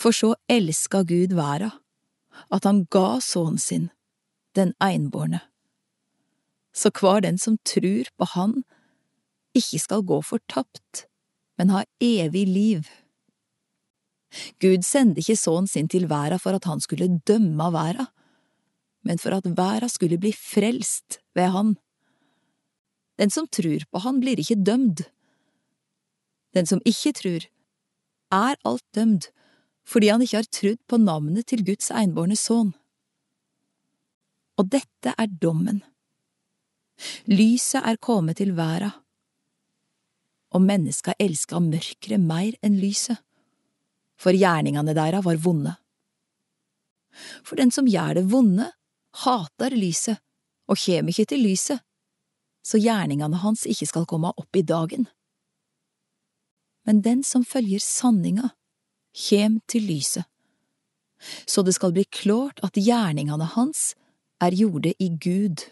For så elska Gud verda, at han ga sønnen sin, den einbårne. Så hver den som trur på Han, ikke skal gå fortapt, men ha evig liv. Gud sendte ikke sønnen sin til verda for at han skulle dømme verda, men for at verda skulle bli frelst ved han. Den som trur på han, blir ikke dømd. Den som ikke trur, er alt dømd fordi han ikke har trudd på navnet til Guds einbårne sønn. Og dette er dommen. Lyset er kommet til verda, og menneska elska mørket mer enn lyset, for gjerningene deira var vonde. For den som gjør det vonde, hater lyset og kjem ikke til lyset, så gjerningene hans ikke skal komme opp i dagen. Men den som følger sanninga, kjem til lyset, så det skal bli klart at gjerningene hans er gjorde i Gud.